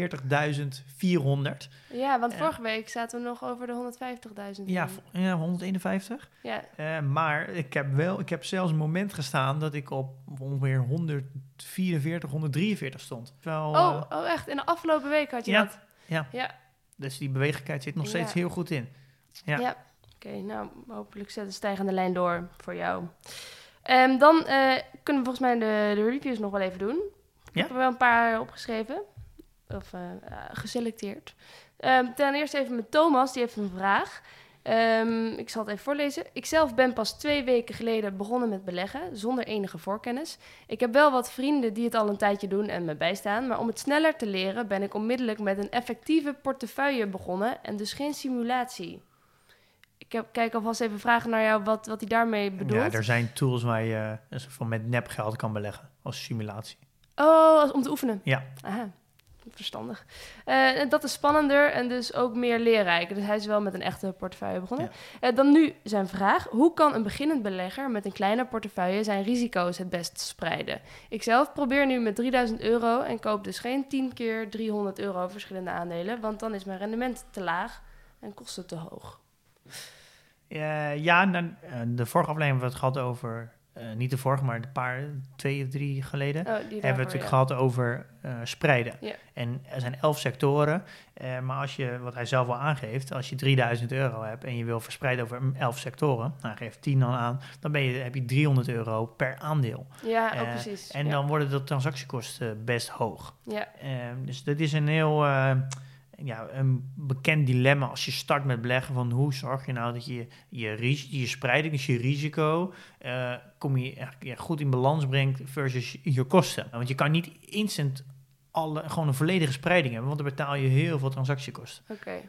149.400. Ja, want Ja. vorige week zaten we nog over de 150.000. Ja, ja, 151. ja. Eh, maar ik heb, wel, ik heb zelfs een moment gestaan dat ik op ongeveer 144, 143 stond. Wel, Oh, eh, oh, echt? In de afgelopen week had je Ja. dat? Ja. Ja. dus die bewegelijkheid zit nog steeds Ja. heel goed in. Ja. Ja. Oké, nou, hopelijk zet een stijgende lijn door voor jou. Ehm, dan eh, kunnen we volgens mij de, de reviews nog wel even doen. Ik Ja. heb er wel een paar opgeschreven. Of eh, geselecteerd. Ehm, ten eerste even met Thomas, die heeft een vraag. Ehm, ik zal het even voorlezen. Ik zelf ben pas twee weken geleden begonnen met beleggen, zonder enige voorkennis. Ik heb wel wat vrienden die het al een tijdje doen en me bijstaan, maar om het sneller te leren ben ik onmiddellijk met een effectieve portefeuille begonnen en dus geen simulatie. Ik heb, kijk alvast even vragen naar jou wat, wat hij daarmee bedoelt. ja, er zijn tools waar je een soort van met nepgeld kan beleggen als simulatie. Oh, als- om te oefenen. Ja. Aha, verstandig. Eh, dat is spannender en dus ook meer leerrijk. Dus hij is wel met een echte portefeuille begonnen. Eh, dan nu zijn vraag. Hoe kan een beginnend belegger met een kleine portefeuille zijn risico's het best spreiden? Ik zelf probeer nu met 3000 euro en koop dus geen 10 keer 300 euro verschillende aandelen. Want dan is mijn rendement te laag en kosten te hoog. Eh, ja, nou, eh, de vorige aflevering hebben we het gehad over, eh, niet de vorige, maar de paar, twee of drie geleden, Oh, hebben we het natuurlijk ja. gehad over spreiden. En er zijn elf sectoren, maar als je, wat hij zelf al aangeeft, als je 3000 euro hebt en je wil verspreiden over elf sectoren, nou hij geeft 10 dan aan, dan ben je, heb je 300 euro per aandeel. Ja, oh, precies. En ja. dan worden de transactiekosten best hoog. Ja, Eh, dus dat is een heel, ja, een bekend dilemma als je start met beleggen van hoe zorg je nou dat je je, ris- je spreiding, dus je risico, eh, kom je ja, goed in balans brengt versus je kosten. Want je kan niet instant alle, gewoon een volledige spreiding hebben, want dan betaal je heel veel transactiekosten. Oké.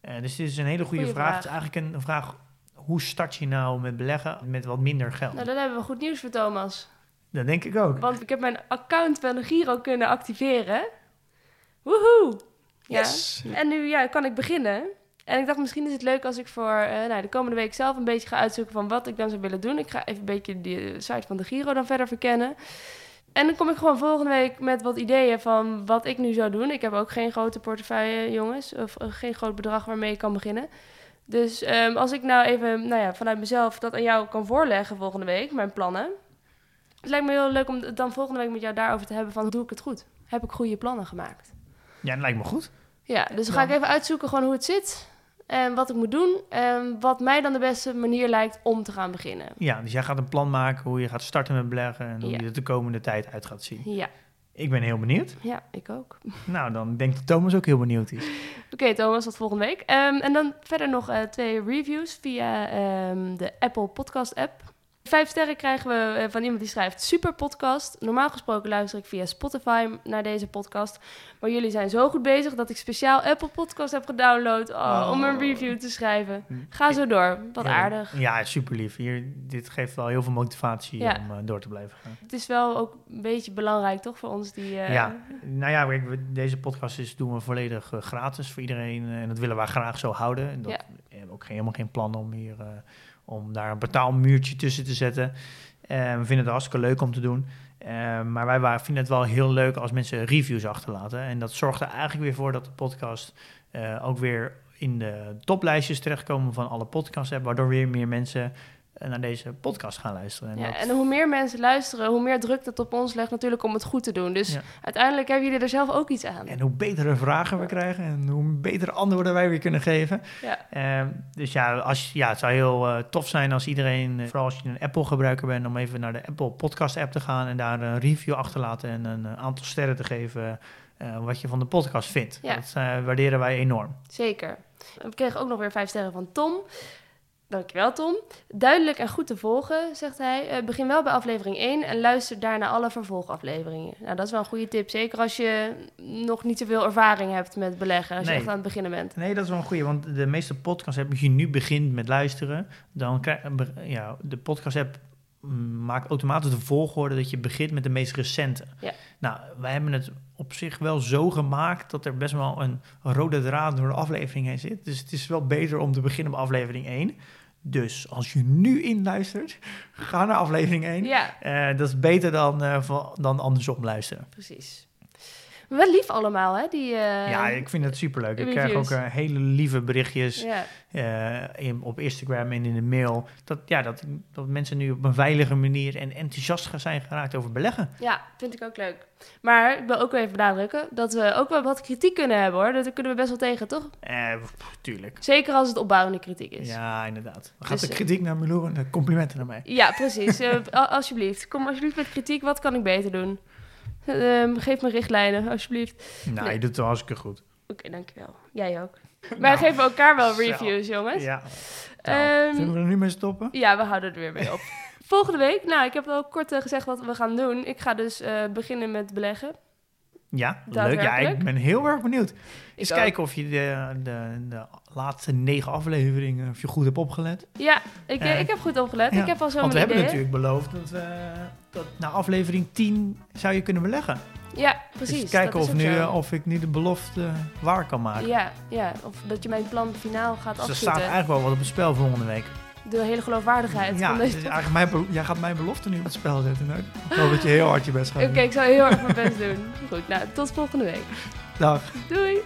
Eh, dus dit is een hele goede vraag. vraag. Het is eigenlijk een, een vraag, hoe start je nou met beleggen met wat minder geld? Nou, dan hebben we goed nieuws voor Thomas. Dat denk ik ook. Want ik heb mijn account van de Giro kunnen activeren. Woehoe! Ja. En nu ja, kan ik beginnen. En ik dacht, misschien is het leuk als ik voor eh, nou, de komende week zelf een beetje ga uitzoeken van wat ik dan zou willen doen. Ik ga even een beetje de site van de Giro dan verder verkennen. En dan kom ik gewoon volgende week met wat ideeën van wat ik nu zou doen. Ik heb ook geen grote portefeuille, jongens. Of eh, geen groot bedrag waarmee ik kan beginnen. Dus ehm, als ik nou even nou ja, vanuit mezelf dat aan jou kan voorleggen volgende week, mijn plannen. Het lijkt me heel leuk om het dan volgende week met jou daarover te hebben van doe ik het goed? Heb ik goede plannen gemaakt? Ja, dat lijkt me goed. Ja, dus dan ga ik even uitzoeken gewoon hoe het zit. En wat ik moet doen. En wat mij dan de beste manier lijkt om te gaan beginnen. Ja, dus jij gaat een plan maken hoe je gaat starten met beleggen en hoe Ja. je het de komende tijd uit gaat zien. Ja, Ik ben heel benieuwd. ja ik ook. Nou, dan denk ik dat Thomas ook heel benieuwd is. Oké, Thomas, tot volgende week. Ehm, en dan verder nog eh, twee reviews via ehm, de Apple Podcast app. Vijf sterren krijgen we eh, van iemand die schrijft super podcast. Normaal gesproken luister ik via Spotify naar deze podcast. Maar jullie zijn zo goed bezig dat ik speciaal Apple Podcast heb gedownload oh, om een Oh. review te schrijven. Ga zo door. Wat aardig. Ja, super lief. Hier, dit geeft wel heel veel motivatie Ja. om eh, door te blijven gaan. Het is wel ook een beetje belangrijk, toch, voor ons die... eh, Ja, nou ja, we- deze podcast is, doen we volledig gratis voor iedereen. en dat willen wij graag zo houden. En dat, Ja. We hebben ook geen- helemaal geen plan om hier om daar een betaalmuurtje tussen te zetten. Eh, we vinden het hartstikke leuk om te doen. Eh, maar wij wa- vinden het wel heel leuk als mensen reviews achterlaten. En dat zorgt er eigenlijk weer voor dat de podcast eh, ook weer in de toplijstjes terechtkomen van alle podcasts. Waardoor weer meer mensen naar deze podcast gaan luisteren. En Ja, dat- en hoe meer mensen luisteren, hoe meer druk dat op ons legt natuurlijk om het goed te doen. Dus Ja. uiteindelijk hebben jullie er zelf ook iets aan. En hoe betere vragen we krijgen en hoe betere antwoorden wij weer kunnen geven. Ja. Ehm, dus ja, als, ja, het zou heel eh, tof zijn als iedereen, eh, vooral als je een Apple-gebruiker bent, om even naar de Apple Podcast-app te gaan en daar een review achter te laten en een eh, aantal sterren te geven wat je van de podcast vindt. Ja. Dat waarderen wij enorm. Zeker. We kregen ook nog weer vijf sterren van Tom. Dankjewel, Tom. Duidelijk en goed te volgen, zegt hij. Eh, begin wel bij aflevering 1 en luister daarna alle vervolgafleveringen. Nou, dat is wel een goede tip. Zeker als je nog niet zoveel ervaring hebt met beleggen. Als Nee. je echt aan het beginnen bent. Nee, dat is wel een goeie, want de meeste podcasts-app, als je nu begint met luisteren, dan krijg ja, de podcast-app mm, maakt automatisch de volgorde dat je begint met de meest recente. Ja. Nou, wij hebben het op zich wel zo gemaakt dat er best wel een rode draad door de aflevering heen zit. Dus het is wel beter om te beginnen op aflevering 1. Dus als je nu inluistert, ga naar aflevering 1. Ja, Eh, dat is beter dan, van- dan andersom luisteren. precies. Wel lief allemaal, hè? Die, eh, ja, ik vind het superleuk. Ik krijg reviews. ook eh, hele lieve berichtjes. eh, in, op Instagram en in de mail. Dat, ja, dat, dat mensen nu op een veilige manier en enthousiast gaan zijn geraakt over beleggen. Ja, vind ik ook leuk. Maar ik wil ook even benadrukken dat we ook wel wat kritiek kunnen hebben hoor. Dat kunnen we best wel tegen, toch? Eh, tuurlijk. Zeker als het opbouwende kritiek is. Ja, inderdaad. Dan gaat Dus, de kritiek naar Milou en de complimenten naar mij. Ja, precies. Alsjeblieft. Kom alsjeblieft met kritiek. Wat kan ik beter doen? Ehm, geef me richtlijnen, alsjeblieft. Nou, nee. je doet het hartstikke goed. Oké, dankjewel. Jij ook. Wij Nou, geven elkaar wel zo. reviews, jongens. Ja. Ehm, Nou, zullen we er nu mee stoppen? Ja, we houden er weer mee op. Volgende week, nou, ik heb al kort eh, gezegd wat we gaan doen. Ik ga dus eh, beginnen met beleggen. Ja, leuk. Ja, ik ben heel erg benieuwd. Eens kijken of je de, de, de laatste negen afleveringen, of je goed hebt opgelet. Ja, ik, eh, ik heb goed opgelet. ja, Ik heb al zo Want we hebben natuurlijk beloofd dat, na aflevering 10 zou je kunnen beleggen. Ja, precies. Dus kijken of, nu, zo. of ik nu de belofte waar kan maken. Ja, ja, of dat je mijn plan finaal gaat Dus er staat eigenlijk wel wat op het spel volgende week. De hele geloofwaardigheid Ja, van dus eigenlijk mijn jij gaat mijn belofte nu op het spel zetten. Nou, ik hoop dat je heel hard je best gaat Oké, ik zal heel erg mijn best doen. Goed, nou, tot volgende week. Dag. Doei!